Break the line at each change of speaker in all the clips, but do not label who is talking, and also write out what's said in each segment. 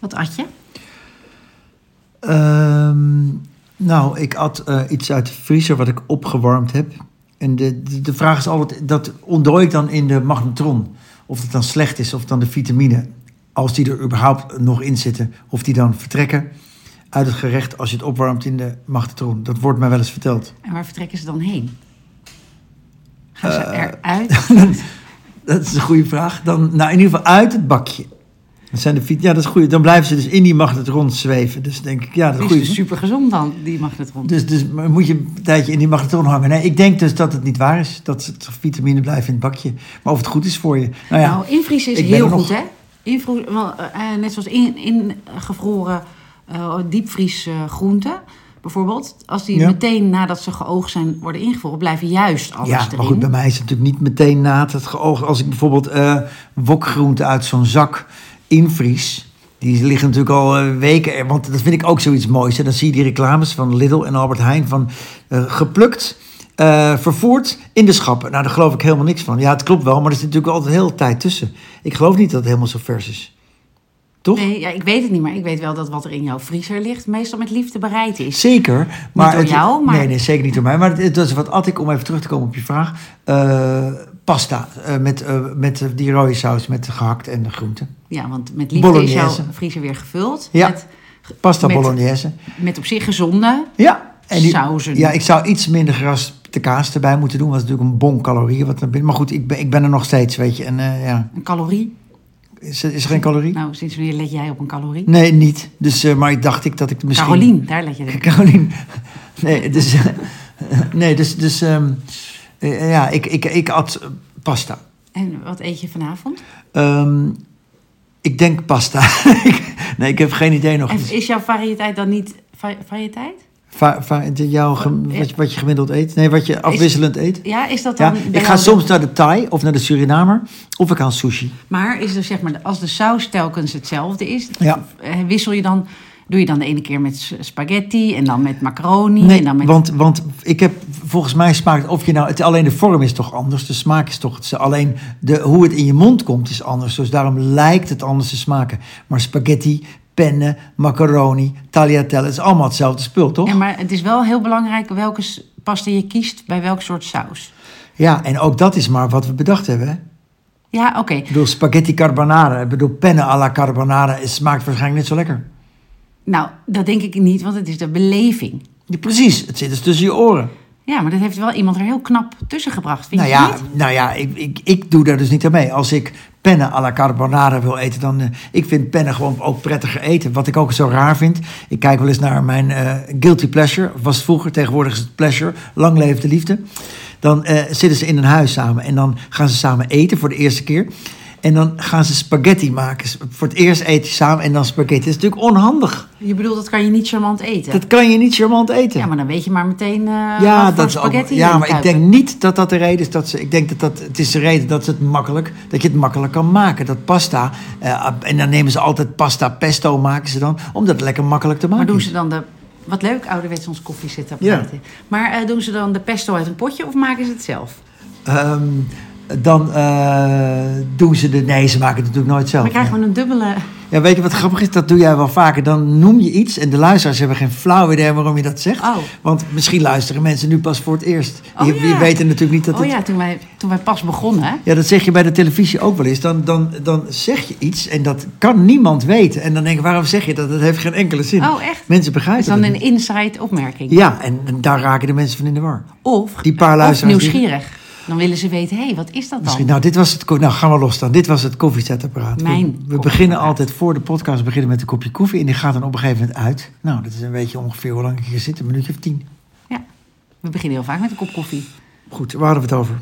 Wat at je?
Ehm, nou, ik at eh, iets uit de vriezer wat ik opgewarmd heb. En de, de, de vraag is altijd, dat ontdooi ik dan in de magnetron. Of het dan slecht is, of dan de vitamine, als die er überhaupt nog in zitten, of die dan vertrekken uit het gerecht als je het opwarmt in de magnetron. Dat wordt mij wel eens verteld.
En waar vertrekken ze dan heen? Gaan ze
Eh,
eruit?
Dat is een goede vraag. Dan, nou, in ieder geval uit het bakje. Dat zijn de, vit- ja, dat is goed. Dan blijven ze dus in die magnetron zweven. Dus denk ik, ja, dat is goed.
dus super gezond dan, die magnetron.
Dus, dus moet je een tijdje in die magnetron hangen. Nee, ik denk dus dat het niet waar is. Dat het vitamine blijft in het bakje. Maar of het goed is voor je. Nou ja,
Nou, invriezen is heel goed,
nog.
hè? Invro wel, eh, eh, net zoals in, ingevroren eh diepvriesgroenten, bijvoorbeeld. Als die
Ja.
meteen nadat ze geoogd zijn worden ingevroren, blijven juist alles
ja
erin.
maar goed, bij mij is het natuurlijk niet meteen na het geoog. Als ik bijvoorbeeld wokgroenten uit zo'n zak invries... Die liggen natuurlijk al eh, weken. Want dat vind ik ook zoiets moois. Dan zie je die reclames van Lidl en Albert Heijn van eh, geplukt, eh, vervoerd in de schappen. Nou, daar geloof ik helemaal niks van. Ja, het klopt wel, maar er zit natuurlijk altijd heel tijd tussen. Ik geloof niet dat het helemaal zo vers is. Toch?
Nee, ja, ik weet het niet, maar ik weet wel dat wat er in jouw vriezer ligt meestal met liefde bereid is.
Zeker. Maar
door
het-
jou, maar-
Nee, nee, zeker niet door mij. Maar het, was wat at ik, om even terug te komen op je vraag. Eh, pasta eh, met, eh, met die rode saus, met gehakt en de groenten.
Ja, want met liefde is
Bolognese.
jouw vriezer weer gevuld.
Ja.
Met,
Pasta
Met-
bolognese.
met op zich gezonde
Ja. En die-
sauzen.
Ja, ik zou iets minder geraspte kaas erbij moeten doen. Is natuurlijk een bon calorieën. Wat er binnen. Maar goed, ik ben, ik ben er nog steeds, weet je. En ja,
Een calorie.
Is, er- is er geen calorie?
Nou, sinds wanneer let jij op een calorie?
Nee, niet. Dus, eh, maar ik dacht ik dat ik misschien...
Carolien, daar let je op.
Carolien. Nee, dus... nee, dus... dus ehm, eh, ja, ik, ik, ik at eh, pasta.
En wat eet je vanavond?
Ehm, ik denk pasta. Nee, ik heb geen idee nog.
En is jouw variëteit dan niet va- variëteit?
Va, jouw wat, je- wat je gemiddeld eet? Nee, wat je afwisselend eet?
Ja, is dat dan...
ik ga soms naar de Thai of naar de Surinamer. Of ik aan sushi.
Maar is er zeg maar, als de saus telkens hetzelfde is,
Ja.
eh, wissel je dan, doe je dan de ene keer met spaghetti en dan met macaroni
Nee,
en dan met...
want, want ik heb volgens mij smaakt of je nou het alleen de vorm is toch anders, de smaak is toch alleen de hoe het in je mond komt is anders. Dus daarom lijkt het anders te smaken. Maar spaghetti, penne, macaroni, tagliatelle, het is allemaal hetzelfde spul, toch?
Ja, maar het is wel heel belangrijk welke pasta je kiest bij welk soort saus.
Ja, en ook dat is maar wat we bedacht hebben. Hè?
Ja, oké.
Ik bedoel, spaghetti carbonara, ik bedoel, penne alla carbonara, het smaakt waarschijnlijk net zo lekker.
Nou, dat denk ik niet, want het is de beleving.
Ja, precies, het zit dus tussen je oren.
Ja, maar dat heeft wel iemand er heel knap tussen gebracht, vind
Nou
je
ja,
niet?
nou ja ik, ik, ik doe daar dus niet aan mee. Als ik penne alla carbonara wil eten, dan... eh, ik vind penne gewoon ook prettiger eten. Wat ik ook zo raar vind. Ik kijk wel eens naar mijn eh, guilty pleasure. Was vroeger, tegenwoordig is het pleasure. Lang leeft de liefde. Dan eh, zitten ze in een huis samen. En dan gaan ze samen eten voor de eerste keer. En dan gaan ze spaghetti maken. Voor het eerst eten ze samen en dan spaghetti. Dat is natuurlijk onhandig.
Je bedoelt, dat kan je niet charmant eten?
Dat kan je niet charmant eten.
Ja, maar dan weet je maar meteen eh
Ja, dat is ook,
spaghetti
ja,
je
maar ik denk niet dat dat de reden is dat ze. Ik denk dat dat het is de reden dat ze het makkelijk, dat je het makkelijk kan maken. Dat pasta eh, en dan nemen ze altijd pasta pesto maken ze dan, om dat lekker makkelijk te maken.
Maar doen ze dan de... Wat leuk, ouderwets ons koffiezetapparaat.
Ja.
Maar eh, doen ze dan de pesto uit een potje of maken ze het zelf?
Ehm, dan eh, doen ze de. Nee, ze maken het natuurlijk nooit zelf.
Dan krijgen we een dubbele...
Ja, weet je wat grappig is? Dat doe jij wel vaker. Dan noem je iets en de luisteraars hebben geen flauw idee waarom je dat zegt.
Oh.
Want misschien luisteren mensen nu pas voor het eerst.
Oh,
je,
ja.
je weet natuurlijk niet dat
Oh
het
ja, toen wij, toen wij pas begonnen.
Ja, dat zeg je bij de televisie ook wel eens. Dan, dan, dan zeg je iets en dat kan niemand weten. En dan denk ik, waarom zeg je dat? Dat heeft geen enkele zin.
Oh, echt?
Mensen
Dat is
begrijpen
dan
het
een inside opmerking.
Ja, en, en daar raken de mensen van in de war.
Of,
Die paar
of
luisteraars die-
nieuwsgierig. Dan willen ze weten, hé, hey, wat is dat dan?
Misschien, nou, dit was het, nou, gaan we los dan. Dit was het koffiezetapparaat.
Mijn
we, we beginnen altijd voor de podcast beginnen met een kopje koffie. En die gaat dan op een gegeven moment uit. Nou, dat is een beetje ongeveer hoe lang ik hier zit. Een minuutje of tien.
Ja, we beginnen heel vaak met een kop koffie.
Goed, waar hadden we het over?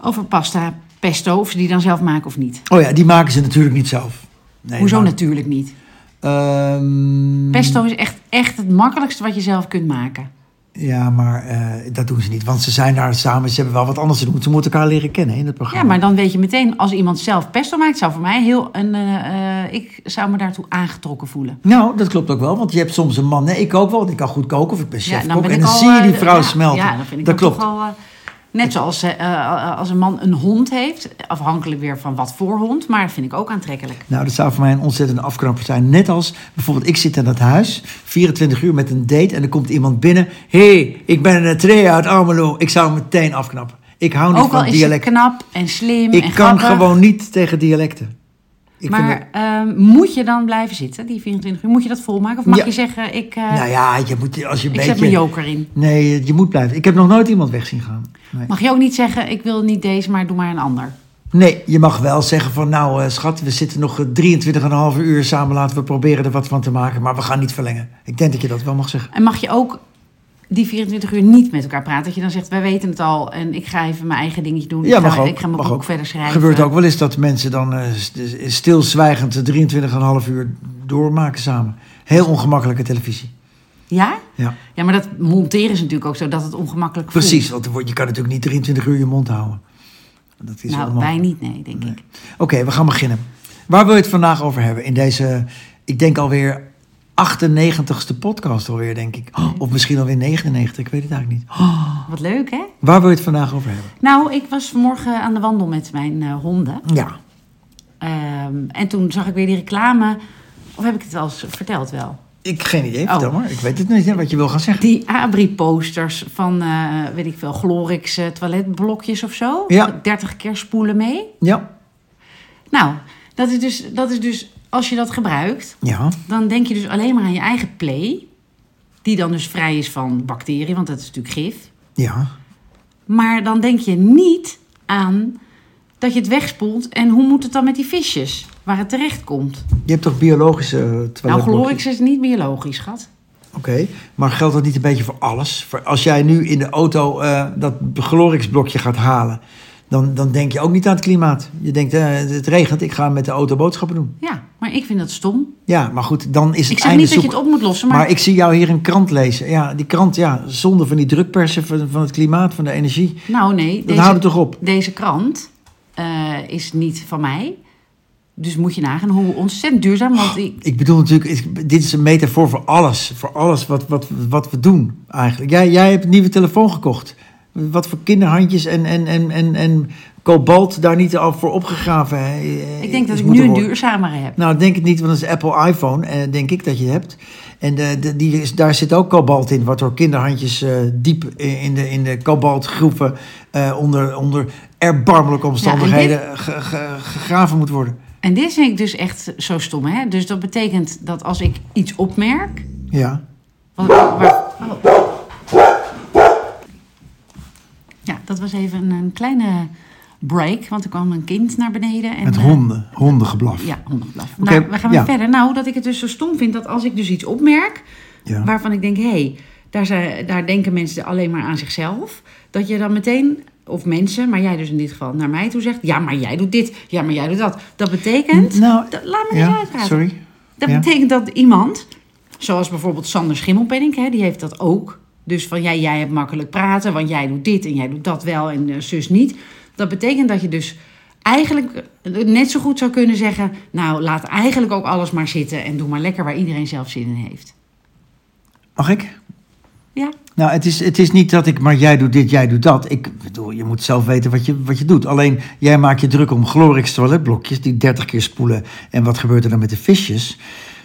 Over pasta, pesto, of ze die dan zelf maken of niet.
Oh ja, die maken ze natuurlijk niet zelf. Nee,
Hoezo
maar-
natuurlijk niet?
Ehm,
Pesto is echt, echt het makkelijkste wat je zelf kunt maken.
Ja, maar eh, dat doen ze niet. Want ze zijn daar samen. Ze hebben wel wat anders te doen. Ze moeten elkaar leren kennen in het
Ja,
programma.
maar dan weet je meteen, als iemand zelf pesto maakt, zou voor mij heel een. eh, eh, ik zou me daartoe aangetrokken voelen.
Nou, dat klopt ook wel. Want je hebt soms een man. Nee, ik ook wel. Want ik kan goed koken. Of ik ben chef
dan ben
En dan
al,
zie je die vrouw
ja,
smelten.
Ja, dan vind ik
dat klopt.
toch al. Net zoals eh, eh, als een man een hond heeft, afhankelijk weer van wat voor hond, maar dat vind ik ook aantrekkelijk.
Nou, dat zou voor mij een ontzettende afknapper zijn. Net als bijvoorbeeld, ik zit in dat huis, 24 uur met een date en er komt iemand binnen. Hé, hey, ik ben een Trea uit Almelo. Ik zou hem meteen afknappen. Ik hou niet
Ook al
van
is knap en slim
Ik
en
kan
grappig.
gewoon niet tegen dialecten. Ik
maar ehm, moet je dan blijven zitten, die 24 uur? Moet je dat volmaken? Of mag
Ja.
je zeggen, ik, eh,
nou ja, je moet als je een
ik
beetje.
zet mijn joker in?
Nee, je moet blijven. Ik heb nog nooit iemand weg zien gaan. Nee.
Mag je ook niet zeggen, ik wil niet deze, maar doe maar een ander?
Nee, je mag wel zeggen van nou eh, schat, we zitten nog 23,5 uur samen. Laten we proberen er wat van te maken. Maar we gaan niet verlengen. Ik denk dat je dat wel mag zeggen.
En mag je ook die 24 uur niet met elkaar praten? Dat je dan zegt, wij weten het al en ik ga even mijn eigen dingetje doen.
Ja,
ik, ga,
ook,
ik ga mijn boek
ook.
verder schrijven.
gebeurt ook wel eens dat mensen dan st- stilzwijgend 23,5 uur doormaken samen. Heel ongemakkelijke televisie.
Ja?
Ja,
Ja, maar dat monteren is natuurlijk ook zo dat het ongemakkelijk voelt.
precies. Want wordt- je kan natuurlijk niet 23 uur je mond houden. Dat is
Nou,
onmogelijk.
wij niet, nee, denk ik.
Oké, we gaan beginnen. Waar wil je het vandaag over hebben? In deze, ik denk alweer 98ste podcast alweer, denk ik. Oh, of misschien alweer 99, ik weet het eigenlijk niet. Oh,
Wat leuk, hè?
waar wil je het vandaag over hebben?
Nou, ik was vanmorgen aan de wandel met mijn eh, honden.
Ja,
Ehm, en toen zag ik weer die reclame. Of heb ik het al eens verteld wel?
ik geen idee,
Oh.
vertel maar. Ik weet het niet hè, wat je wil gaan zeggen.
Die Abri-posters van, eh, weet ik veel, Glorix eh, toiletblokjes of zo.
Ja.
30 keer spoelen mee.
Ja,
Nou, dat is, dus, dat is dus, als je dat gebruikt,
ja,
dan denk je dus alleen maar aan je eigen play. Die dan dus vrij is van bacteriën, want dat is natuurlijk gif.
ja.
Maar dan denk je niet aan dat je het wegspoelt. En hoe moet het dan met die visjes, waar het terecht komt?
Je hebt toch biologische uh,
Nou? Glorix is niet biologisch, schat.
Oké, maar geldt dat niet een beetje voor alles? Voor als jij nu in de auto eh, dat Glorix-blokje gaat halen... Dan, dan denk je ook niet aan het klimaat. Je denkt, eh, het regent, ik ga met de auto boodschappen doen.
Ja, maar ik vind dat stom.
Ja, maar goed, dan is het
Ik zeg
einde
niet dat je het op moet lossen, maar,
Maar ik zie jou hier een krant lezen. Ja, die krant, ja, zonde van die drukpersen van, van het klimaat, van de energie.
nou nee,
Dat
deze,
houdt het toch op?
deze krant eh, is niet van mij. Dus moet je nagaan hoe ontzettend duurzaam, want ik,
Ik bedoel natuurlijk, dit is een metafoor voor alles. Voor alles wat, wat, wat we doen eigenlijk. Jij, jij hebt een nieuwe telefoon gekocht. Wat voor kinderhandjes en, en, en, en, en kobalt daar niet al voor opgegraven eh,
ik denk dat ik nu een duurzamere heb.
Nou, denk het niet, want dat is Apple iPhone, eh, denk ik dat je hebt. En de, de, die is, daar zit ook kobalt in, wat door kinderhandjes eh, diep in de, in de kobaltgroeven eh, onder, onder erbarmelijke omstandigheden ge- ge- gegraven moet worden.
En dit vind ik dus echt zo stom, hè? Dus dat betekent dat als ik iets opmerk...
Ja.
Wat, waar, oh. Ja, dat was even een, kleine break, want er kwam een kind naar beneden. En,
Met
eh,
honden, hondengeblaf.
Ja, hondenblaf.
Oké,
nou, we gaan weer
ja.
verder. Nou, dat ik het dus zo stom vind dat als ik dus iets opmerk...
Ja.
waarvan ik denk, hé, hey, daar, zijn- daar denken mensen alleen maar aan zichzelf... dat je dan meteen, of mensen, maar jij dus in dit geval naar mij toe zegt... ja, maar jij doet dit, ja, maar jij doet dat. Dat betekent...
Nou,
dat- laat me eens
ja,
uitpraten.
sorry.
Dat betekent dat iemand, zoals bijvoorbeeld Sander Schimmelpenning, hè, die heeft dat ook. Dus van ja, jij hebt makkelijk praten, want jij doet dit en jij doet dat wel en eh, zus niet. Dat betekent dat je dus eigenlijk eh, net zo goed zou kunnen zeggen... nou, laat eigenlijk ook alles maar zitten en doe maar lekker waar iedereen zelf zin in heeft.
Mag ik?
Ja,
Nou, het is, het is niet dat ik, maar jij doet dit, jij doet dat. Ik bedoel, je moet zelf weten wat je, wat je doet. Alleen, jij maakt je druk om Glorix toiletblokjes die 30 keer spoelen. En wat gebeurt er dan met de visjes?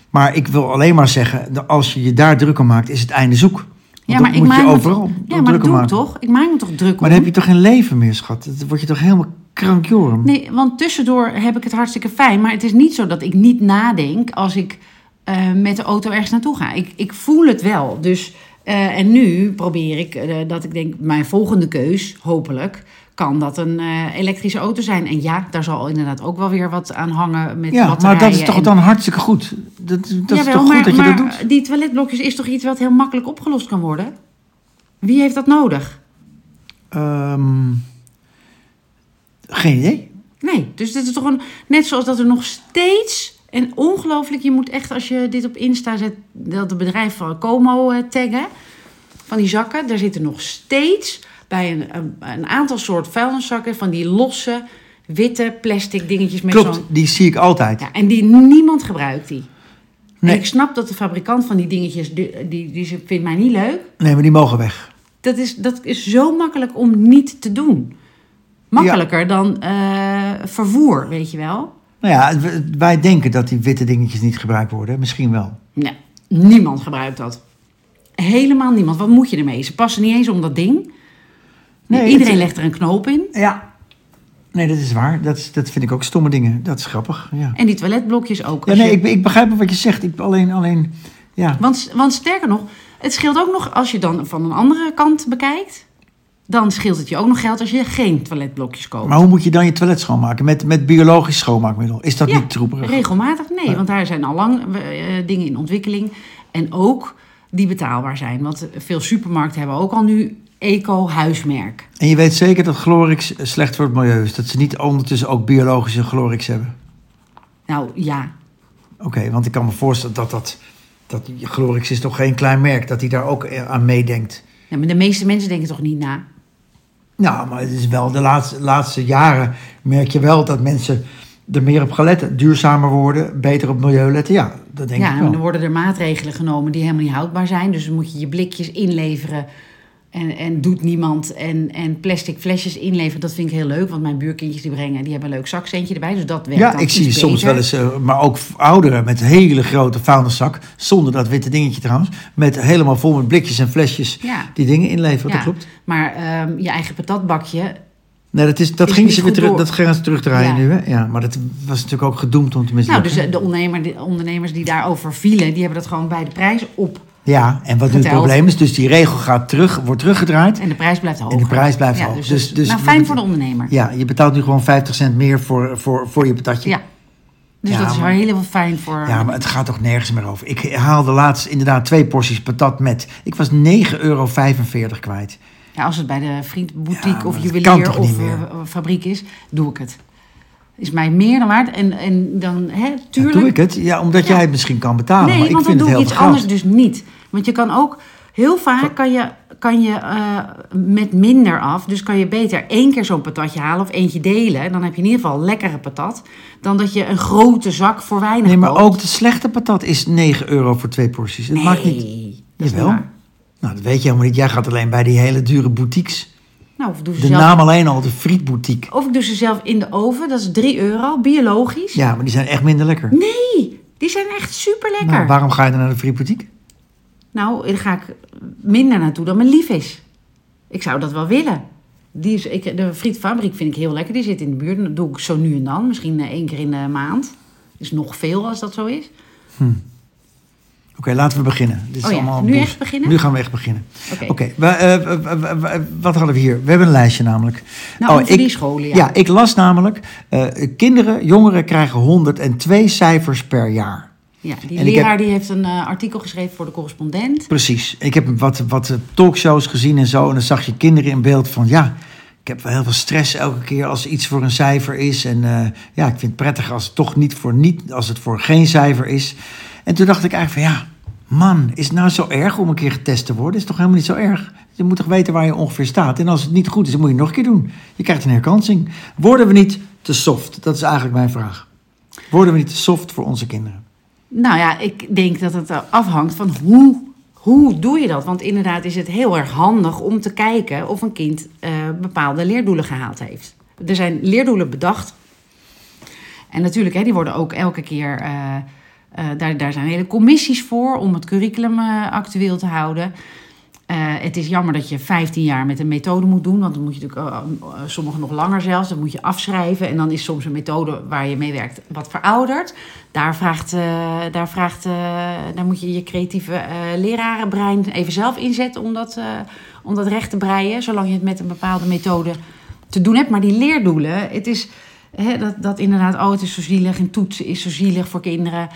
Maar ik wil alleen maar zeggen, als je je daar druk om maakt, is het einde zoek.
Ja maar ik maak me Ja, maar doe
maken.
toch? Ik maak me toch druk om.
Maar dan heb je toch geen leven meer, schat? Dan word je toch helemaal krankjorum?
Nee, want tussendoor heb ik het hartstikke fijn. Maar het is niet zo dat ik niet nadenk als ik eh, met de auto ergens naartoe ga. Ik, ik voel het wel. Dus, eh, en nu probeer ik eh, dat ik denk, mijn volgende keus, hopelijk, kan dat een elektrische auto zijn. En ja, daar zal inderdaad ook wel weer wat aan hangen met
Ja, maar
batterijen.
dat is toch
en-
dan hartstikke goed? Dat, dat is toch goed
maar,
dat je
maar
dat doet?
die toiletblokjes is toch iets wat heel makkelijk opgelost kan worden? Wie heeft dat nodig?
Ehm, geen idee.
Nee, dus dit is toch een. Net zoals dat er nog steeds. En ongelooflijk, je moet echt als je dit op Insta zet, dat het bedrijf van Como eh, taggen. Van die zakken, daar zitten nog steeds bij een, een, een aantal soort vuilniszakken van die losse, witte plastic dingetjes met
Klopt,
zo'n.
die zie ik altijd.
Ja, en die niemand gebruikt die.
Nee.
En ik snap dat de fabrikant van die dingetjes, die, die, die ze- vindt mij niet leuk.
Nee, maar die mogen weg.
Dat is, dat is zo makkelijk om niet te doen. Makkelijker dan eh, vervoer, weet je wel.
Nou ja, wij denken dat die witte dingetjes niet gebruikt worden. Misschien wel.
Nee, niemand gebruikt dat. Helemaal niemand. Wat moet je ermee? Ze passen niet eens om dat ding.
Nee,
Iedereen
het-
legt er een knoop in.
Ja. Nee, dat is waar. Dat, is, dat vind ik ook stomme dingen. Dat is grappig. Ja,
En die toiletblokjes ook.
ja nee,
je-
ik, ik begrijp wat je zegt. Ik alleen, alleen, ja.
want, want sterker nog, het scheelt ook nog als je dan van een andere kant bekijkt. Dan scheelt het je ook nog geld als je geen toiletblokjes koopt.
Maar hoe moet je dan je toilet schoonmaken? Met, met biologisch schoonmaakmiddel? Is dat
Ja,
niet troeperig?
Regelmatig? Nee, want daar zijn al lang eh, dingen in ontwikkeling. En ook die betaalbaar zijn. Want veel supermarkten hebben ook al nu eco-huismerk.
En je weet zeker dat Glorix slecht voor het milieu is. Dat ze niet ondertussen ook biologische Glorix hebben.
Nou ja,
Oké, want ik kan me voorstellen dat dat... dat Glorix is toch geen klein merk. Dat hij daar ook aan meedenkt.
Ja, maar de meeste mensen denken toch niet na?
Nou, maar het is wel de laatste, laatste jaren merk je wel dat mensen er meer op gaan letten. Duurzamer worden, beter op milieu letten. Ja, dat denk
ja,
ik
en
wel.
dan worden er maatregelen genomen die helemaal niet houdbaar zijn. Dus dan moet je je blikjes inleveren en, en doet niemand. En, en plastic flesjes inleveren, dat vind ik heel leuk. Want mijn buurkindjes die brengen, die hebben een leuk zakcentje erbij. Dus dat werkt
Ja, ik zie soms
beter.
wel eens, eh, maar ook ouderen met hele grote vuilniszak, zonder dat witte dingetje trouwens, met helemaal vol met blikjes en flesjes
Ja.
die dingen inleveren.
Ja,
Dat klopt.
Maar ehm, je eigen patatbakje,
Nee, dat, is, dat
Is niet
ze weer terug,
door.
dat gaan ze terugdraaien
Ja.
nu. Hè? Ja, maar dat was natuurlijk ook gedoemd om te
nou,
mislukken.
dus eh, de, ondernemer, de ondernemers die daarover vielen, die hebben dat gewoon bij de prijs op.
ja, en wat nu het probleem is, dus die regel gaat terug, wordt teruggedraaid.
En de prijs blijft hoger.
En de prijs blijft
ja,
hoog.
Dus,
Dus-
dus, nou, fijn voor de ondernemer.
Ja, je betaalt nu gewoon 50 cent meer voor, voor, voor je patatje.
Ja. Dus
Ja,
dat is wel heel fijn voor...
Ja, maar het gaat toch nergens meer over. Ik haalde laatst inderdaad twee porties patat met. Ik was 9,45 euro kwijt.
Ja, als het bij de vriendboutique
Ja,
of juwelier of eh, fabriek is, doe ik het. Is mij meer dan waard. En, en dan, hè,
Ja,
tuurlijk.
doe ik het? Ja, omdat
Ja.
jij het misschien kan betalen.
nee,
maar ik
want
vind
dan doe ik iets anders dus niet. Want je kan ook, heel vaak kan je, kan je eh, met minder af. Dus kan je beter één keer zo'n patatje halen of eentje delen. En dan heb je in ieder geval lekkere patat. Dan dat je een grote zak voor weinig
Nee, maar
koopt.
ook de slechte patat is 9 euro voor twee porties. Het
nee,
maakt niet...
dat niet waar.
Nou, dat weet je helemaal niet. Jij gaat alleen bij die hele dure boutiques.
Nou, of doe ze
De
zelf,
naam alleen al, de frietboutique.
Of ik doe ze zelf in de oven. Dat is 3 euro, biologisch.
Ja, maar die zijn echt minder lekker.
Nee, die zijn echt super lekker.
Nou, waarom ga je dan naar de frietboutique?
Nou, daar ga ik minder naartoe dan mijn lief is. Ik zou dat wel willen. Die is, ik, de frietfabriek vind ik heel lekker. Die zit in de buurt. Dat doe ik zo nu en dan. Misschien eh, één keer in de maand. Is nog veel als dat zo is.
Oké, laten we beginnen. Dit is
Oh ja,
allemaal
nu
boes.
echt beginnen?
Nu gaan we echt beginnen.
Oké.
Eh, wat hadden we hier? We hebben een lijstje namelijk.
Nou,
ik,
die scholen, ja.
Ja, ik las namelijk, eh, kinderen, jongeren krijgen 102 cijfers per jaar.
Ja, die
En
leraar die heeft een eh, artikel geschreven voor de correspondent.
Precies. Ik heb wat, wat talkshows gezien en zo. En dan zag je kinderen in beeld van ja. Ik heb wel heel veel stress elke keer als iets voor een cijfer is. En ja, ik vind het prettig als het toch niet voor niet, als het voor geen cijfer is. En toen dacht ik eigenlijk van ja, man, is het nou zo erg om een keer getest te worden? Is toch helemaal niet zo erg? Je moet toch weten waar je ongeveer staat. En als het niet goed is, dan moet je het nog een keer doen. Je krijgt een herkansing. Worden we niet te soft? Dat is eigenlijk mijn vraag. Worden we niet te soft voor onze kinderen?
Nou ja, ik denk dat het afhangt van hoe, hoe doe je dat? Want inderdaad is het heel erg handig om te kijken of een kind eh, bepaalde leerdoelen gehaald heeft. Er zijn leerdoelen bedacht. En natuurlijk, hè, die worden ook elke keer. eh, eh, daar, daar zijn hele commissies voor om het curriculum eh, actueel te houden. Eh, het is jammer dat je 15 jaar met een methode moet doen, want dan moet je natuurlijk, sommigen nog langer zelfs, dan moet je afschrijven. En dan is soms een methode waar je mee werkt wat verouderd. Daar, vraagt, daar, vraagt, daar moet je je creatieve lerarenbrein even zelf inzetten om dat, om dat recht te breien, zolang je het met een bepaalde methode te doen hebt. Maar die leerdoelen, het is dat, dat inderdaad, oh het is zo zielig en toetsen is zo zielig voor kinderen.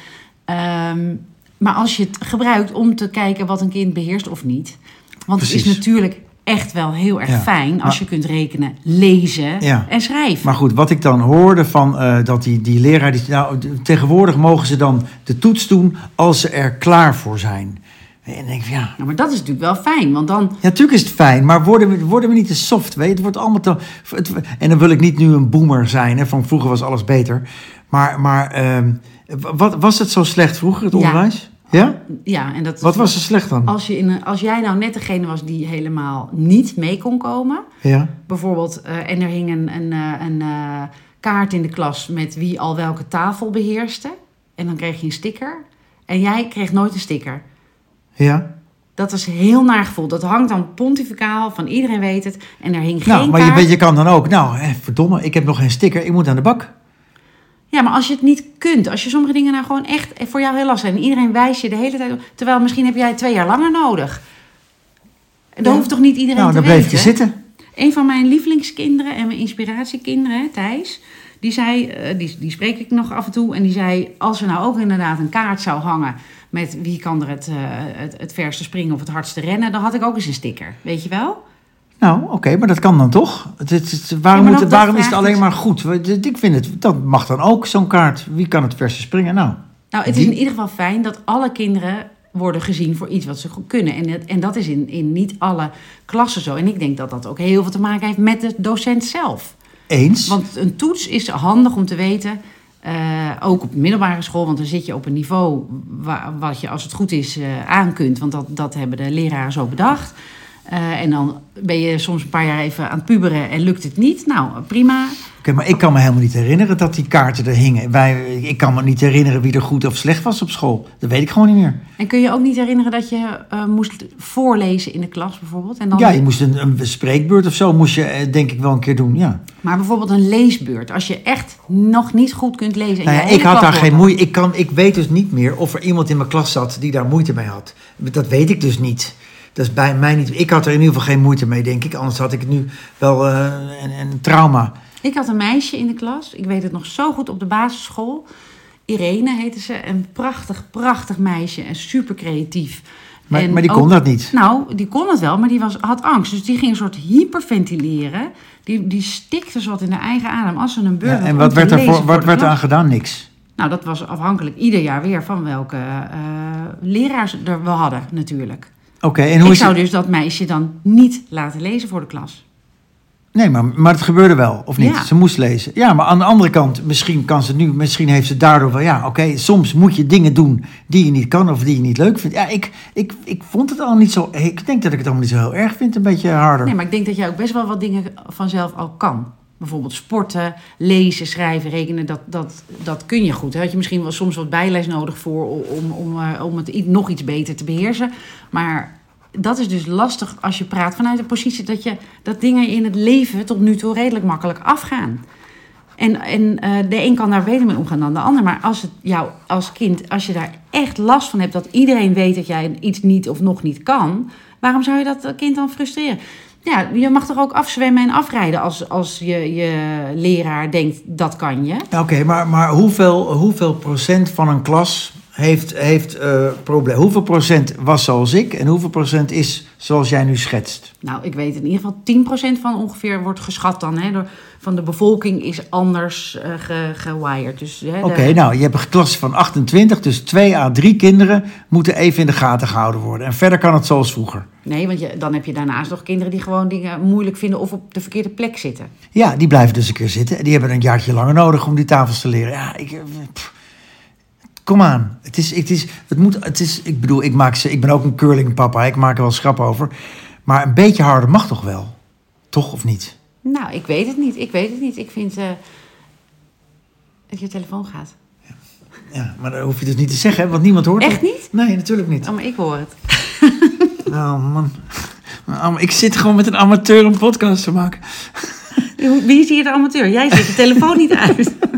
Ehm, maar als je het gebruikt om te kijken wat een kind beheerst of niet. Want het is natuurlijk echt wel heel erg
Ja,
fijn als
maar-
je kunt rekenen, lezen
Ja.
en schrijven.
Maar goed, wat ik dan hoorde van eh, dat die, die leraar... Die, nou, tegenwoordig mogen ze dan de toets doen als ze er klaar voor zijn. En denk ik, van, ja...
Nou, maar dat is natuurlijk wel fijn, want dan...
Ja, natuurlijk is het fijn, maar worden we, worden we niet te soft? Weet? Het wordt allemaal te... Het, en dan wil ik niet nu een boomer zijn, hè, van vroeger was alles beter. Maar, maar ehm, wat, was het zo slecht vroeger, het onderwijs? Ja?
Ja, en dat
Wat was er slecht dan?
Als, je in als jij nou net degene was die helemaal niet mee kon komen,
Ja.
bijvoorbeeld, eh, en er hing een, een, eh, een eh, kaart in de klas met wie al welke tafel beheerste, en dan kreeg je een sticker, en jij kreeg nooit een sticker.
Ja.
Dat is heel naar gevoel. Dat hangt dan pontificaal, van iedereen weet het, en er hing
Nou,
geen
maar je, weet, je kan dan ook, nou, eh, verdomme, ik heb nog geen sticker, ik moet aan de bak.
Ja, maar als je het niet kunt, als je sommige dingen nou gewoon echt voor jou heel lastig zijn, en iedereen wijst je de hele tijd op, terwijl misschien heb jij twee jaar langer nodig.
Ja.
hoeft toch niet iedereen
Nou,
te
dan
weten?
bleef je zitten.
Een van mijn lievelingskinderen en mijn inspiratiekinderen, Thijs, die zei, eh, die, die spreek ik nog af en toe, en die zei, als er nou ook inderdaad een kaart zou hangen met wie kan er het, eh, het, het verste springen of het hardste rennen, dan had ik ook eens een sticker, weet je wel?
Nou, oké, maar dat kan dan toch? Het, het- het- waarom
Ja,
moet, waarom is het alleen maar goed? Ik vind het, dat mag dan ook, zo'n kaart. Wie kan het verste springen? Nou,
Nou, het is in ieder geval fijn dat alle kinderen worden gezien voor iets wat ze goed kunnen. En, het- en dat is in, in niet alle klassen zo. En ik denk dat dat ook heel veel te maken heeft met de docent zelf.
eens.
Want een toets is handig om te weten, eh, ook op middelbare school, want dan zit je op een niveau wa- wat je als het goed is eh, aan kunt. Want dat, dat hebben de leraren zo bedacht. Eh, en dan ben je soms een paar jaar even aan het puberen en lukt het niet. Nou, prima.
Oké, maar ik kan me helemaal niet herinneren dat die kaarten er hingen. Wij, ik kan me niet herinneren wie er goed of slecht was op school. Dat weet ik gewoon niet meer.
En kun je ook niet herinneren dat je eh, moest voorlezen in de klas bijvoorbeeld? En dan
Ja, je moest een, een spreekbeurt of zo, moest je eh, denk ik wel een keer doen, ja.
Maar bijvoorbeeld een leesbeurt. Als je echt nog niet goed kunt lezen. En
Nou ja, ik had daar geen moeite. Ik, kan, ik weet dus niet meer of er iemand in mijn klas zat die daar moeite mee had. Dat weet ik dus niet. Dat is bij mij niet. Ik had er in ieder geval geen moeite mee, denk ik. Anders had ik het nu wel eh, een, een trauma.
Ik had een meisje in de klas. Ik weet het nog zo goed op de basisschool. Irene heette ze. Een prachtig, prachtig meisje. En super creatief.
Maar,
En
maar die
ook-
kon dat niet.
Nou, die kon het wel, maar die was, had angst. Dus die ging een soort hyperventileren. Die, die stikte wat in haar eigen adem. Als ze een beurt
Ja, en wat werd, er voor, wat werd aan gedaan? Niks.
Nou, dat was afhankelijk ieder jaar weer van welke eh leraars er we hadden natuurlijk.
Oké, en hoe
ik zou
het?
dus dat meisje dan niet laten lezen voor de klas.
Nee, maar, maar het gebeurde wel, of niet?
Ja.
Ze moest lezen. Ja, maar aan de andere kant, misschien kan ze nu, misschien heeft ze daardoor wel, ja, oké, soms moet je dingen doen die je niet kan of die je niet leuk vindt. Ja, ik, ik, ik vond het al niet zo, ik denk dat ik het allemaal niet zo heel erg vind, een beetje harder.
Nee, maar ik denk dat jij ook best wel wat dingen vanzelf al kan. Bijvoorbeeld sporten, lezen, schrijven, rekenen, dat, dat, dat kun je goed. Daar had je misschien wel soms wat bijles nodig voor om, om, eh, om het nog iets beter te beheersen. Maar dat is dus lastig als je praat vanuit de positie dat, je, dat dingen in het leven tot nu toe redelijk makkelijk afgaan. En, en eh, de een kan daar beter mee omgaan dan de ander. Maar als het jou als kind, als je daar echt last van hebt dat iedereen weet dat jij iets niet of nog niet kan, waarom zou je dat kind dan frustreren? Ja, je mag toch ook afzwemmen en afrijden als, als je, je leraar denkt dat kan je.
Oké, maar, maar hoeveel, hoeveel procent van een klas heeft, heeft eh probleem? Hoeveel procent was zoals ik en hoeveel procent is zoals jij nu schetst?
Nou, ik weet in ieder geval 10% van ongeveer wordt geschat dan. Hè, door, van de bevolking is anders ge, gewired. Dus, de-
Oké, nou, je hebt een klas van 28, dus 2 à 3 kinderen moeten even in de gaten gehouden worden. En verder kan het zoals vroeger.
Nee, want je, dan heb je daarnaast nog kinderen die gewoon dingen moeilijk vinden of op de verkeerde plek zitten.
Ja, die blijven dus een keer zitten. En die hebben een jaartje langer nodig om die tafels te leren. Ja, ik... eh, pff. Kom aan. Het is, het is, het moet, het is, ik bedoel, ik, maak ze, ik ben ook een curlingpapa. Ik maak er wel schrap over. Maar een beetje harder mag toch wel? Toch of niet?
Nou, ik weet het niet. Ik weet het niet. Ik vind eh, dat je telefoon gaat.
Ja, maar dat hoef je dus niet te zeggen, hè, want niemand hoort
Echt
het.
niet?
Nee, natuurlijk niet.
Oh, maar ik hoor het.
Oh man. Nou, Ik zit gewoon met een amateur een podcast te maken.
Wie is hier de amateur? Jij zet de telefoon niet uit.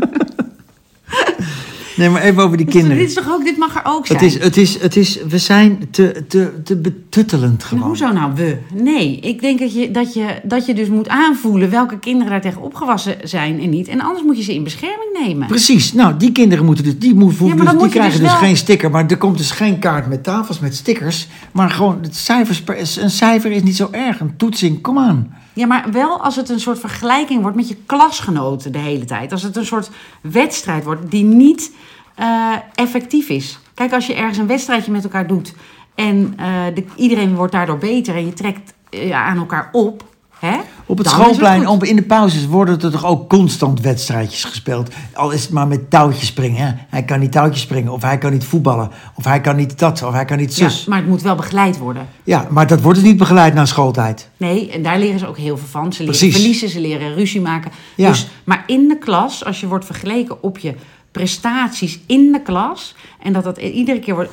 Nee, maar even over die kinderen.
Dit is toch ook, dit mag er ook zijn.
Het is, het is, het is, we zijn te, te, te betuttelend
Maar
gewoon.
hoezo nou we? Nee, ik denk dat je, dat, je, dat je dus moet aanvoelen welke kinderen daar tegen opgewassen zijn en niet. En anders moet je ze in bescherming nemen.
Precies, nou die kinderen moeten dus, die, moet, dus, die
moet je
krijgen
dus
dus,
wel-
geen sticker, maar er komt dus geen kaart met tafels met stickers, maar gewoon het cijfers, een cijfer is niet zo erg, een toetsing, kom aan.
Ja, maar wel als het een soort vergelijking wordt met je klasgenoten de hele tijd. Als het een soort wedstrijd wordt die niet eh, effectief is. Kijk, als je ergens een wedstrijdje met elkaar doet en eh, de, iedereen wordt daardoor beter en je trekt eh, aan elkaar op. Hè?
Op het
Dan
schoolplein, op, in de pauzes, worden er toch ook constant wedstrijdjes gespeeld. Al is het maar met touwtjes springen. Hè? Hij kan niet touwtjes springen, of hij kan niet voetballen, of hij kan niet dat, of hij kan niet
Ja,
zus. Ja,
maar het moet wel begeleid worden.
maar dat wordt dus niet begeleid na schooltijd.
Nee, en daar leren ze ook heel veel van. Ze leren
Precies.
verliezen, ze leren ruzie maken.
Ja.
Dus, maar in de klas, als je wordt vergeleken op je prestaties in de klas... en dat dat iedere keer wordt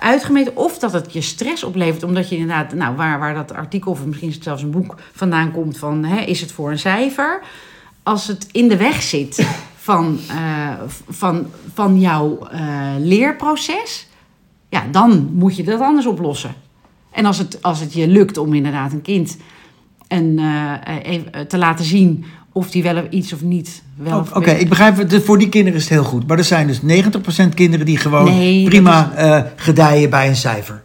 uitgemeten... of dat het je stress oplevert, omdat je inderdaad... nou, waar, waar dat artikel of misschien zelfs een boek vandaan komt... van hè, is het voor een cijfer? Als het in de weg zit van, eh, van, van jouw eh, leerproces... ja, dan moet je dat anders oplossen. En als het, als het je lukt om inderdaad een kind en, eh, te laten zien of die wel iets of niet wel.
Oh, Oké, ik begrijp, het, voor die kinderen is het heel goed. Maar er zijn dus 90% kinderen die gewoon
Nee,
prima eh, gedijen bij een cijfer.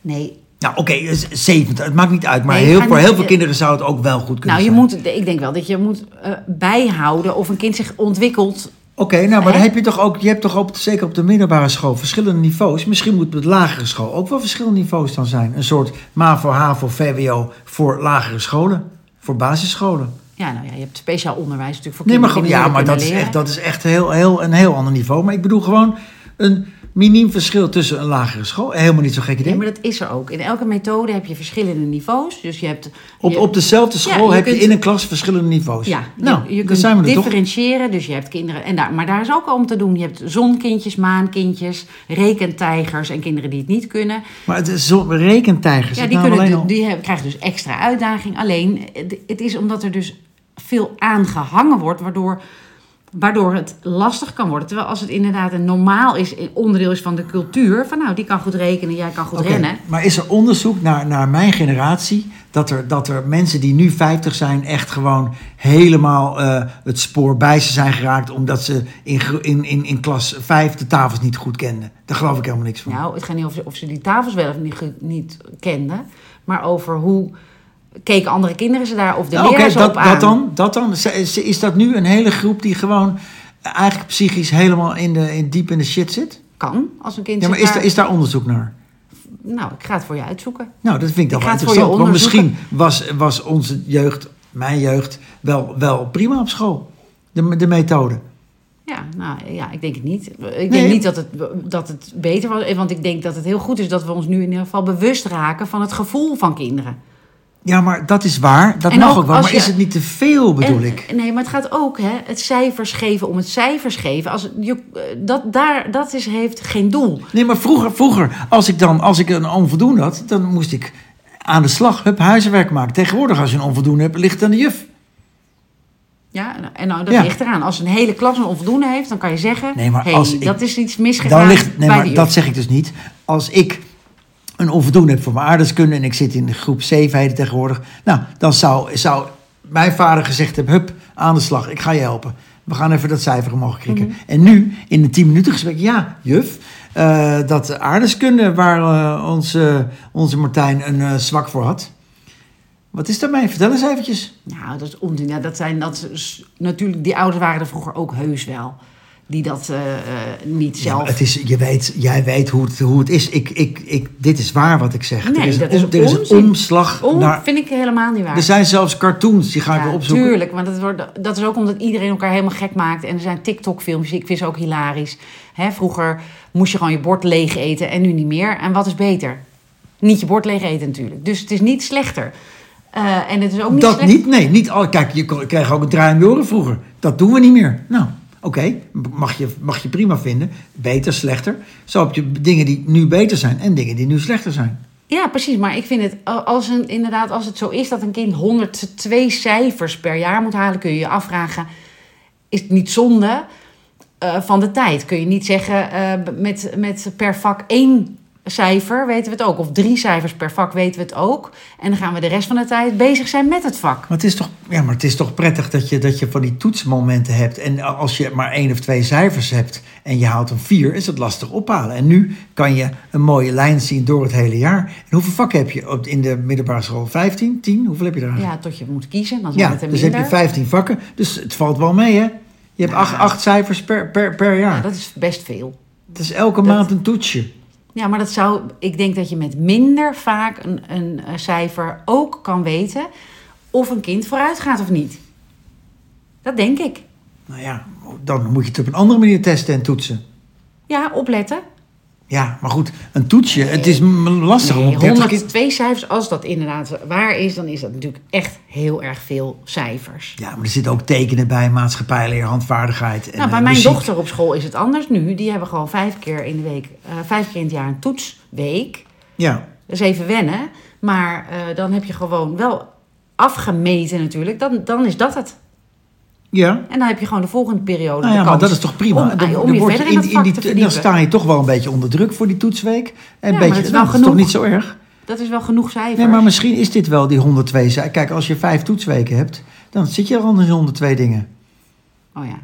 Nee.
Nou, oké, dus 70, het maakt niet uit. Maar
Nee,
heel, voor
niet-
heel veel kinderen zou het ook wel goed kunnen
Nou, je
zijn.
moet, ik denk wel dat je moet eh, bijhouden of een kind zich ontwikkelt.
Oké, nou, maar dan heb je toch ook, je hebt toch op, zeker op de middelbare school verschillende niveaus. Misschien moet op de lagere school ook wel verschillende niveaus dan zijn. Een soort MAVO, HAVO, VWO voor lagere scholen, voor basisscholen.
Ja, nou ja, je hebt speciaal onderwijs natuurlijk voor
Nee, maar,
kinderen
gewoon-
die
ja, maar dat is echt, dat is echt heel, heel, een heel ander niveau. Maar ik bedoel gewoon een miniem verschil tussen een lagere school. Helemaal niet zo gek idee.
Nee, maar dat is er ook. In elke methode heb je verschillende niveaus. Dus je hebt...
Op,
je-
op dezelfde
Ja,
school
je
heb je in een klas verschillende niveaus.
Ja,
nou,
je, kunt
zijn we er toch.
differentiëren. Dus je hebt kinderen. En daar, maar daar is ook al om te doen. Je hebt zonkindjes, maankindjes, rekentijgers en kinderen die het niet kunnen.
Maar het is rekentijgers.
Ja, die,
nou
kunnen, die hebben- krijgen dus extra uitdaging. Alleen, het- het is omdat er dus veel aangehangen wordt, waardoor, waardoor het lastig kan worden. Terwijl als het inderdaad een normaal is, onderdeel is van de cultuur, van nou, die kan goed rekenen, jij kan goed rennen.
Maar is er onderzoek naar, naar mijn generatie... Dat er, dat er mensen die nu 50 zijn echt gewoon helemaal eh, het spoor bij ze zijn geraakt... omdat ze in, in, in, in klas 5 de tafels niet goed kenden? Daar geloof ik helemaal niks van.
Nou, het gaat niet of ze, of ze die tafels wel of niet, niet kenden, maar over hoe keken andere kinderen ze daar of de
Nou, dat,
op aan.
dat dan. Dat dan. Is- dat nu een hele groep die gewoon eigenlijk psychisch helemaal in de, in, diep in de shit zit?
Kan, als een kind
Ja, maar is, daar, is daar onderzoek naar?
Nou, ik ga het voor je uitzoeken.
Nou, dat vind ik dan
Ik
wel interessant. Want misschien was, was onze jeugd, mijn jeugd, wel, wel prima op school. De, de methode.
Ja, nou ja, ik denk het niet. Ik
Nee.
denk niet dat het, dat het beter was. Want ik denk dat het heel goed is dat we ons nu in ieder geval bewust raken van het gevoel van kinderen.
Ja, maar dat is waar. Dat
En
mag
ook
ook wel. Maar
je-
is het niet te veel, bedoel
En-
ik?
Nee, maar het gaat ook, hè, het cijfers geven om het cijfers geven. Als, je, dat, daar, dat is, heeft geen doel.
Nee, maar vroeger, vroeger als, ik dan, als ik een onvoldoende had, dan moest ik aan de slag, hup, huiswerk maken. Tegenwoordig, als je een onvoldoende hebt, ligt het aan de juf.
Ja, en nou, dat
Ja.
ligt eraan. Als een hele klas een onvoldoende heeft, dan kan je zeggen...
Nee, maar
hey,
als ik-
dat is iets misgegaan
Dan ligt, nee, maar dat zeg ik dus niet. Als ik een onvoldoende heb voor mijn aardrijkskunde en ik zit in de groep 7 heden tegenwoordig, nou, dan zou, zou mijn vader gezegd hebben: hup, aan de slag, ik ga je helpen. We gaan even dat cijfer omhoog krikken.
Mhm.
En nu, in een 10 minuten gesprek, ja, juf, eh, dat aardrijkskunde waar eh, onze, onze Martijn een eh, zwak voor had. Wat is daarmee? Vertel eens eventjes.
Nou, dat is onzin. Ja, dat zijn, dat is, natuurlijk, die ouders waren er vroeger ook heus wel. Die dat eh, eh, niet zelf...
het is, je weet, jij weet hoe het, hoe het is. Ik, ik, ik, dit is waar wat ik zeg.
Nee,
er is,
dat
een,
is
om- er is een omslag naar
vind ik helemaal niet waar.
Er zijn zelfs cartoons, die ga ik
Ja,
wel opzoeken.
Tuurlijk, want dat, wordt, dat is ook omdat iedereen elkaar helemaal gek maakt. En er zijn TikTok-filmpjes, ik vind ze ook hilarisch. Hè, vroeger moest je gewoon je bord leeg eten en nu niet meer. En wat is beter? Niet je bord leeg eten natuurlijk. Dus het is niet slechter. Eh, en het is ook niet
dat niet? Nee, niet al. Kijk, je kreeg ook een draai om oren vroeger. Dat doen we niet meer. Nou, oké, mag, je, mag je prima vinden. Beter, slechter. Zo heb je dingen die nu beter zijn en dingen die nu slechter zijn.
Ja, precies. Maar ik vind het, als een, inderdaad, als het zo is dat een kind 102 cijfers per jaar moet halen, kun je je afvragen: is het niet zonde eh, van de tijd? Kun je niet zeggen eh, met, met per vak één cijfer weten we het ook, of drie cijfers per vak weten we het ook. En dan gaan we de rest van de tijd bezig zijn met het vak.
Maar het is toch, ja, maar het is toch prettig dat je, dat je van die toetsmomenten hebt. En als je maar één of twee cijfers hebt en je haalt een vier, is het lastig ophalen. En nu kan je een mooie lijn zien door het hele jaar. En hoeveel vakken heb je op, in de middelbare school? 15, 10? Hoeveel heb je daar?
Ja, tot je moet kiezen, dan
Ja,
het er
dus
minder.
heb je 15 vakken. Dus het valt wel mee, hè? Je hebt
Ja.
acht, acht cijfers per, per, per jaar.
Ja, dat is best veel.
Het is elke
Dat-
maand een toetsje.
Ja, maar dat zou, ik denk dat je met minder vaak een, een, cijfer ook kan weten of een kind vooruit gaat of niet. Dat denk ik.
Nou ja, dan moet je het op een andere manier testen en toetsen.
Ja, opletten.
Ja, maar goed, een toetsje, het is lastig om
Nee,
op 30 keer...
102 cijfers, als dat inderdaad waar is, dan is dat natuurlijk echt heel erg veel cijfers.
Ja, maar er zitten ook tekenen bij, maatschappijleer, handvaardigheid. En,
nou, bij
eh,
mijn
muziek.
dochter op school is het anders nu. Die hebben gewoon vijf keer in de week, eh, vijf keer in het jaar een toetsweek.
Ja,
Dat is even wennen. Maar eh, dan heb je gewoon wel afgemeten natuurlijk. Dan, dan is dat het.
Ja.
En dan heb je gewoon de volgende periode
Nou ja, maar dat is toch prima?
Om,
Dan-
om
dan
je verder in,
die, Dan sta je toch wel een beetje onder druk voor die toetsweek. En beetje,
dat is wel
nou, dat is toch niet zo erg?
Dat is wel genoeg cijfers.
Nee, maar misschien is dit wel die 102. cijfers. Kijk, als je vijf toetsweken hebt, dan zit je er al in 102 dingen.
Oh ja.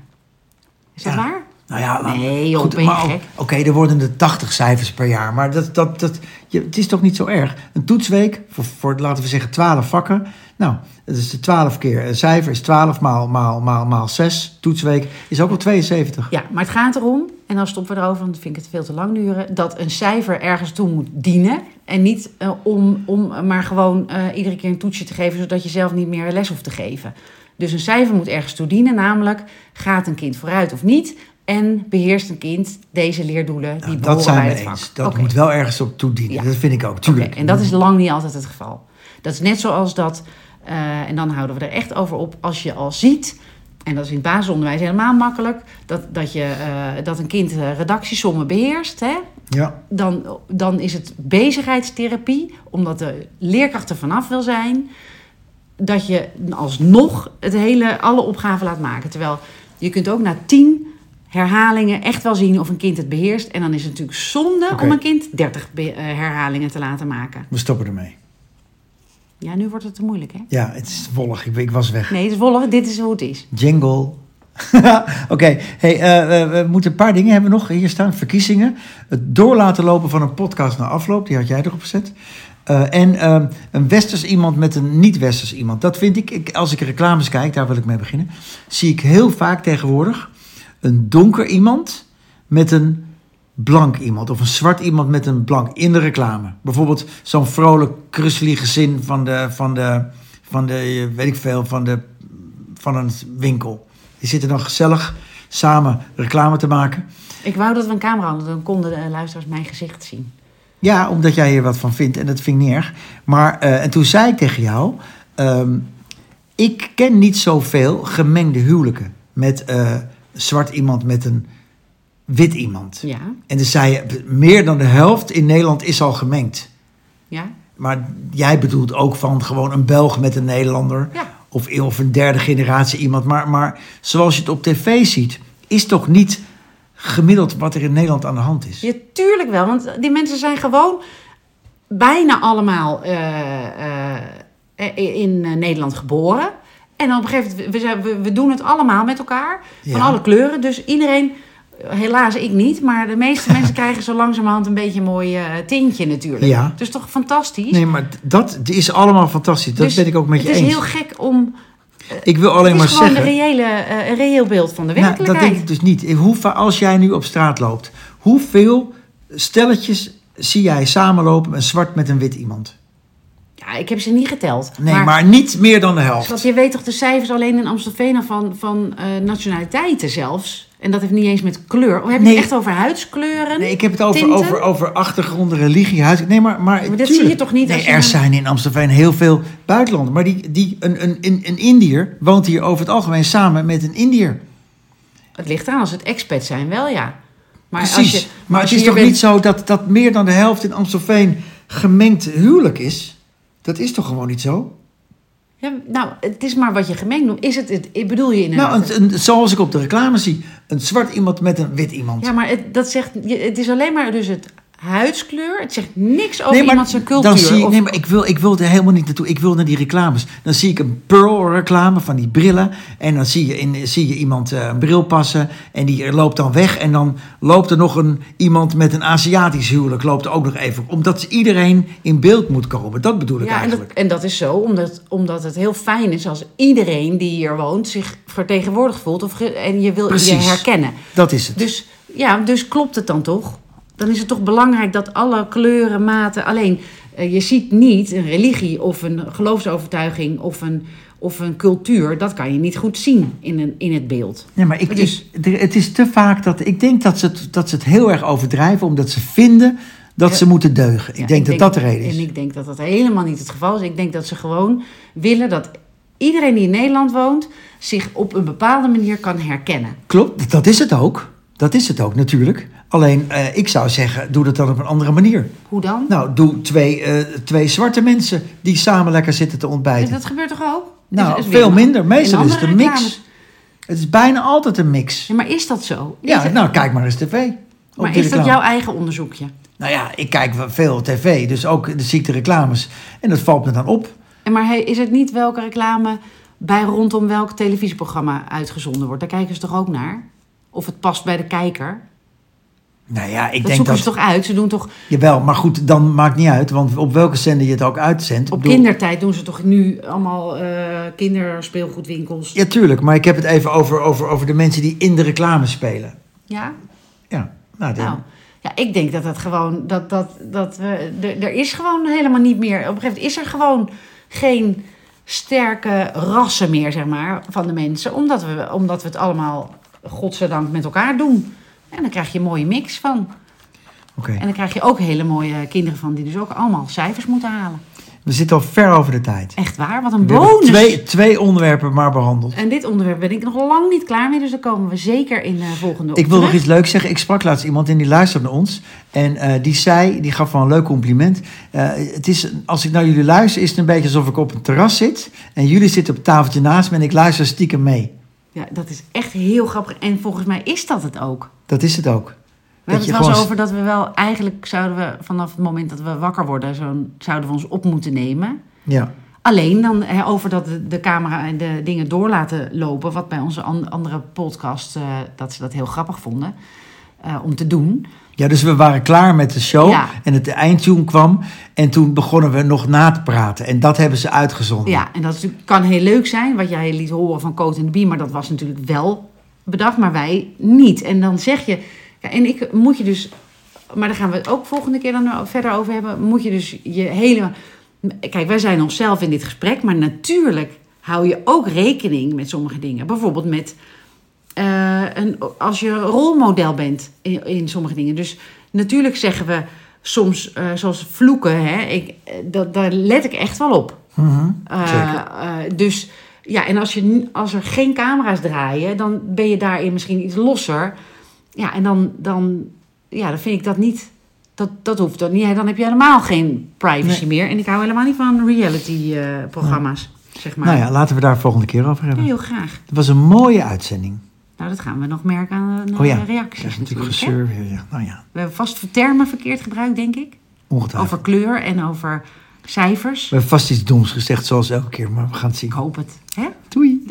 Is dat
Ja.
waar?
Nou ja,
Nee, joh, je
maar
gek?
Oké, er worden er 80 cijfers per jaar. Maar dat, dat, dat, je, het is toch niet zo erg? Een toetsweek voor, voor laten we zeggen, 12 vakken. Nou, dat is de 12 keer. Een cijfer is 12 maal, maal, maal, maal 6. Toetsweek is ook wel 72.
Ja, maar het gaat erom, en dan stoppen we erover, want dan vind ik het veel te lang duren, dat een cijfer ergens toe moet dienen. En niet eh, om, om maar gewoon eh, iedere keer een toetsje te geven, zodat je zelf niet meer les hoeft te geven. Dus een cijfer moet ergens toe dienen, namelijk gaat een kind vooruit of niet? En beheerst een kind deze leerdoelen die
Nou,
behoren
dat zijn
bij
we
het vak?
eens. Dat moet wel ergens op toedienen.
Ja.
Dat vind ik ook, tuurlijk.
en dat is lang niet altijd het geval. Dat is net zoals dat, eh, en dan houden we er echt over op, als je al ziet, en dat is in het basisonderwijs helemaal makkelijk, dat, dat, je, eh, dat een kind eh, redactiesommen beheerst, hè,
Ja,
dan, dan is het bezigheidstherapie, omdat de leerkracht er vanaf wil zijn, dat je alsnog het hele, alle opgaven laat maken. Terwijl je kunt ook na tien herhalingen echt wel zien of een kind het beheerst. En dan is het natuurlijk zonde om een kind 30 be- eh, herhalingen te laten maken.
we stoppen ermee.
Ja, nu wordt het te moeilijk, hè?
Ja, het is wollig. Ik, ik was weg.
Nee, het is wollig. Dit is hoe het is.
Jingle. Oké, hey, eh, we- moeten een paar dingen hebben nog hier staan. Verkiezingen. Het door laten lopen van een podcast na afloop. Die had jij erop gezet. Eh, en ehm, een westers iemand met een niet-westers iemand. Dat vind ik, ik, als ik reclames kijk, daar wil ik mee beginnen. Zie ik heel vaak tegenwoordig een donker iemand met een blank iemand. Of een zwart iemand met een blank in de reclame. Bijvoorbeeld zo'n vrolijk, krusselig gezin van de, van de, van de, eh, weet ik veel, van de van een winkel. Die zitten dan gezellig samen reclame te maken.
Ik wou dat we een camera hadden, dan konden de luisteraars mijn gezicht zien.
Ja, omdat jij hier wat van vindt en dat vind ik niet erg. Maar, eh, en toen zei ik tegen jou... ehm, ik ken niet zoveel gemengde huwelijken... met eh, zwart iemand met een wit iemand.
Ja,
En dan zei je, meer dan de helft in Nederland is al gemengd.
ja,
Maar jij bedoelt ook van gewoon een Belg met een Nederlander...
ja.
of, of een derde generatie iemand. Maar, maar zoals je het op tv ziet, is toch niet gemiddeld wat er in Nederland aan de hand is.
Ja, tuurlijk wel. Want die mensen zijn gewoon bijna allemaal eh, eh, in eh, Nederland geboren. En dan op een gegeven moment, we, we, we doen het allemaal met elkaar. Van
Ja.
alle kleuren. Dus iedereen, helaas ik niet, maar de meeste mensen krijgen zo langzamerhand een beetje een mooi eh, tintje natuurlijk.
Ja.
Het is toch fantastisch?
Nee, maar dat is allemaal fantastisch. Dat
Dus
ben ik ook met je
het
eens.
is heel gek om...
Ik wil alleen
het
maar
is gewoon
zeggen...
een, reële, eh, een reëel beeld van de
Nou, dat
werkelijkheid.
denk ik dus niet. Hoe, als jij nu op straat loopt, hoeveel stelletjes zie jij samenlopen, een zwart met een wit iemand?
Ja, ik heb ze niet geteld.
Nee, maar, niet meer dan de helft.
Schat, je weet toch de cijfers alleen in Amstelveen van, van eh, nationaliteiten zelfs? En dat heeft niet eens met kleur. Of heb je
Nee.
het echt over huidskleuren?
Nee, ik heb het over,
tinten?
over, over achtergronden, religie. Nee, maar, maar,
Maar dat zie je toch niet
Nee,
als je
er zijn in Amstelveen heel veel buitenlanders. Maar die, die, een, een, een, een Indiër woont hier over het algemeen samen met een Indiër.
Het ligt aan als het expats zijn, wel ja. Maar
Precies.
Als je,
maar
als
het is toch niet zo dat, dat meer dan de helft in Amstelveen gemengd huwelijk is? Dat is toch gewoon niet zo?
Ja, nou, het is maar wat je gemengd noemt. Is het, het ik bedoel je inderdaad?
Nou, een, een- zoals ik op de reclame zie. Een zwart iemand met een wit iemand.
Ja, maar het, dat zegt, het is alleen maar dus het huidskleur. Het zegt niks over
Nee, maar
iemand zijn cultuur.
Dan zie ik,
of-
nee, maar ik wil, ik wil er helemaal niet naartoe. Ik wil naar die reclames. Dan zie ik een Pearl-reclame van die brillen. En dan zie je, in, zie je iemand eh, een bril passen. En die loopt dan weg. En dan loopt er nog een, iemand met een Aziatisch huwelijk. Loopt er ook nog even. Omdat iedereen in beeld moet komen. Dat bedoel ik
ja, en dat,
eigenlijk.
en dat is zo, omdat, omdat het heel fijn is als iedereen die hier woont zich vertegenwoordigd voelt of en je wil je herkennen.
Dat is het.
Dus ja, dus klopt het dan toch? Dan is het toch belangrijk dat alle kleuren, maten. Alleen eh, je ziet niet een religie of een geloofsovertuiging of een, of een cultuur. Dat kan je niet goed zien in, een, in het beeld.
Nee, maar ik,
Dus-
ik- het is te vaak dat... Ik denk dat ze, het, dat ze het heel erg overdrijven... omdat ze vinden dat
Ja.
ze moeten deugen. Ik
Ja,
denk dat dat de reden is.
En ik denk dat dat helemaal niet het geval is. Ik denk dat ze gewoon willen dat iedereen die in Nederland woont zich op een bepaalde manier kan herkennen.
Klopt, dat is het ook. Dat is het ook, natuurlijk. Alleen, eh, ik zou zeggen, doe dat dan op een andere manier.
Hoe dan?
Nou, doe twee, eh, twee zwarte mensen die samen lekker zitten te ontbijten.
dat gebeurt toch ook?
Nou,
Is- is weer
veel minder.
in
Meestal is het een mix.
reclames.
Het is bijna altijd een mix.
Ja, maar is dat zo? Is
Ja,
het-
nou, kijk maar eens tv.
maar is dat jouw eigen onderzoekje?
Nou ja, ik kijk veel tv, dus ook de ziekte reclames. En dat valt me dan op.
En maar hey, is het niet welke reclame bij rondom welk televisieprogramma uitgezonden wordt? Daar kijken ze toch ook naar? Of het past bij de kijker?
Nou ja, ik
dat
denk
zoeken
dat...
ze toch uit? Ze doen toch
Jawel, maar goed, dan maakt niet uit. Want op welke zender je het ook uitzendt.
op
bedoel-
kindertijd doen ze toch nu allemaal eh kinderspeelgoedwinkels?
Ja, tuurlijk. Maar ik heb het even over, over, over de mensen die in de reclame spelen.
Ja?
Ja, nou, dan-
Nou, ja, ik denk dat dat gewoon, dat, dat, dat we, er, er is gewoon helemaal niet meer, op een gegeven moment is er gewoon geen sterke rassen meer, zeg maar, van de mensen. Omdat we, omdat we het allemaal, godzijdank, met elkaar doen. En dan krijg je een mooie mix van.
oké.
En dan krijg je ook hele mooie kinderen van, die dus ook allemaal cijfers moeten halen.
We zitten al ver over de tijd.
Echt waar, wat een
We
bonus.
twee, twee onderwerpen maar behandeld.
En dit onderwerp ben ik nog lang niet klaar mee, dus daar komen we zeker in de volgende op
Ik wil nog iets leuks zeggen. Ik sprak laatst iemand en die luisterde naar ons. En eh, die zei, die gaf wel een leuk compliment. Eh, het is, als ik naar jullie luister, is het een beetje alsof ik op een terras zit. En jullie zitten op het tafeltje naast me en ik luister stiekem mee.
Ja, dat is echt heel grappig. En volgens mij is dat het ook.
Dat is het ook.
We hebben het wel eens over dat we wel eigenlijk zouden we vanaf het moment dat we wakker worden, zo, zouden we ons op moeten nemen.
Ja.
Alleen dan over dat de, camera en de dingen door laten lopen, wat bij onze an- andere podcast, eh, dat ze dat heel grappig vonden eh, om te doen.
ja, dus we waren klaar met de show.
Ja.
En het eindtune kwam. En toen begonnen we nog na te praten. En dat hebben ze uitgezonden.
Ja, en dat is kan heel leuk zijn, wat jij liet horen van Coat en de Bie, maar dat was natuurlijk wel bedacht, maar wij niet. En dan zeg je, ja, en ik moet je dus, maar daar gaan we het ook volgende keer dan verder over hebben, moet je dus je hele, kijk, wij zijn onszelf in dit gesprek, maar natuurlijk hou je ook rekening met sommige dingen. Bijvoorbeeld met, eh, een, als je rolmodel bent in, in sommige dingen. Dus natuurlijk zeggen we soms, eh, zoals vloeken, hè, ik, eh, dat, daar let ik echt wel op. Eh, dus ja, en als, je, als er geen camera's draaien, dan ben je daarin misschien iets losser. Ja, en dan, dan, ja, dan vind ik dat niet. Dat, dat hoeft dan niet. Dan heb je helemaal geen privacy meer. En ik hou helemaal niet van reality-programma's, zeg maar.
Nou ja, laten we daar volgende keer over hebben.
Heel graag.
Het was een mooie uitzending.
Nou, dat gaan we nog merken aan de,
Oh ja,
reacties
krijg je natuurlijk gezeur weer. Ja, nou ja,
We hebben vast termen verkeerd gebruikt, denk ik.
ongetwijfeld.
Over kleur en over cijfers.
We hebben vast iets doms gezegd, zoals elke keer. Maar we gaan het zien.
Ik hoop het. Hè?
Doei.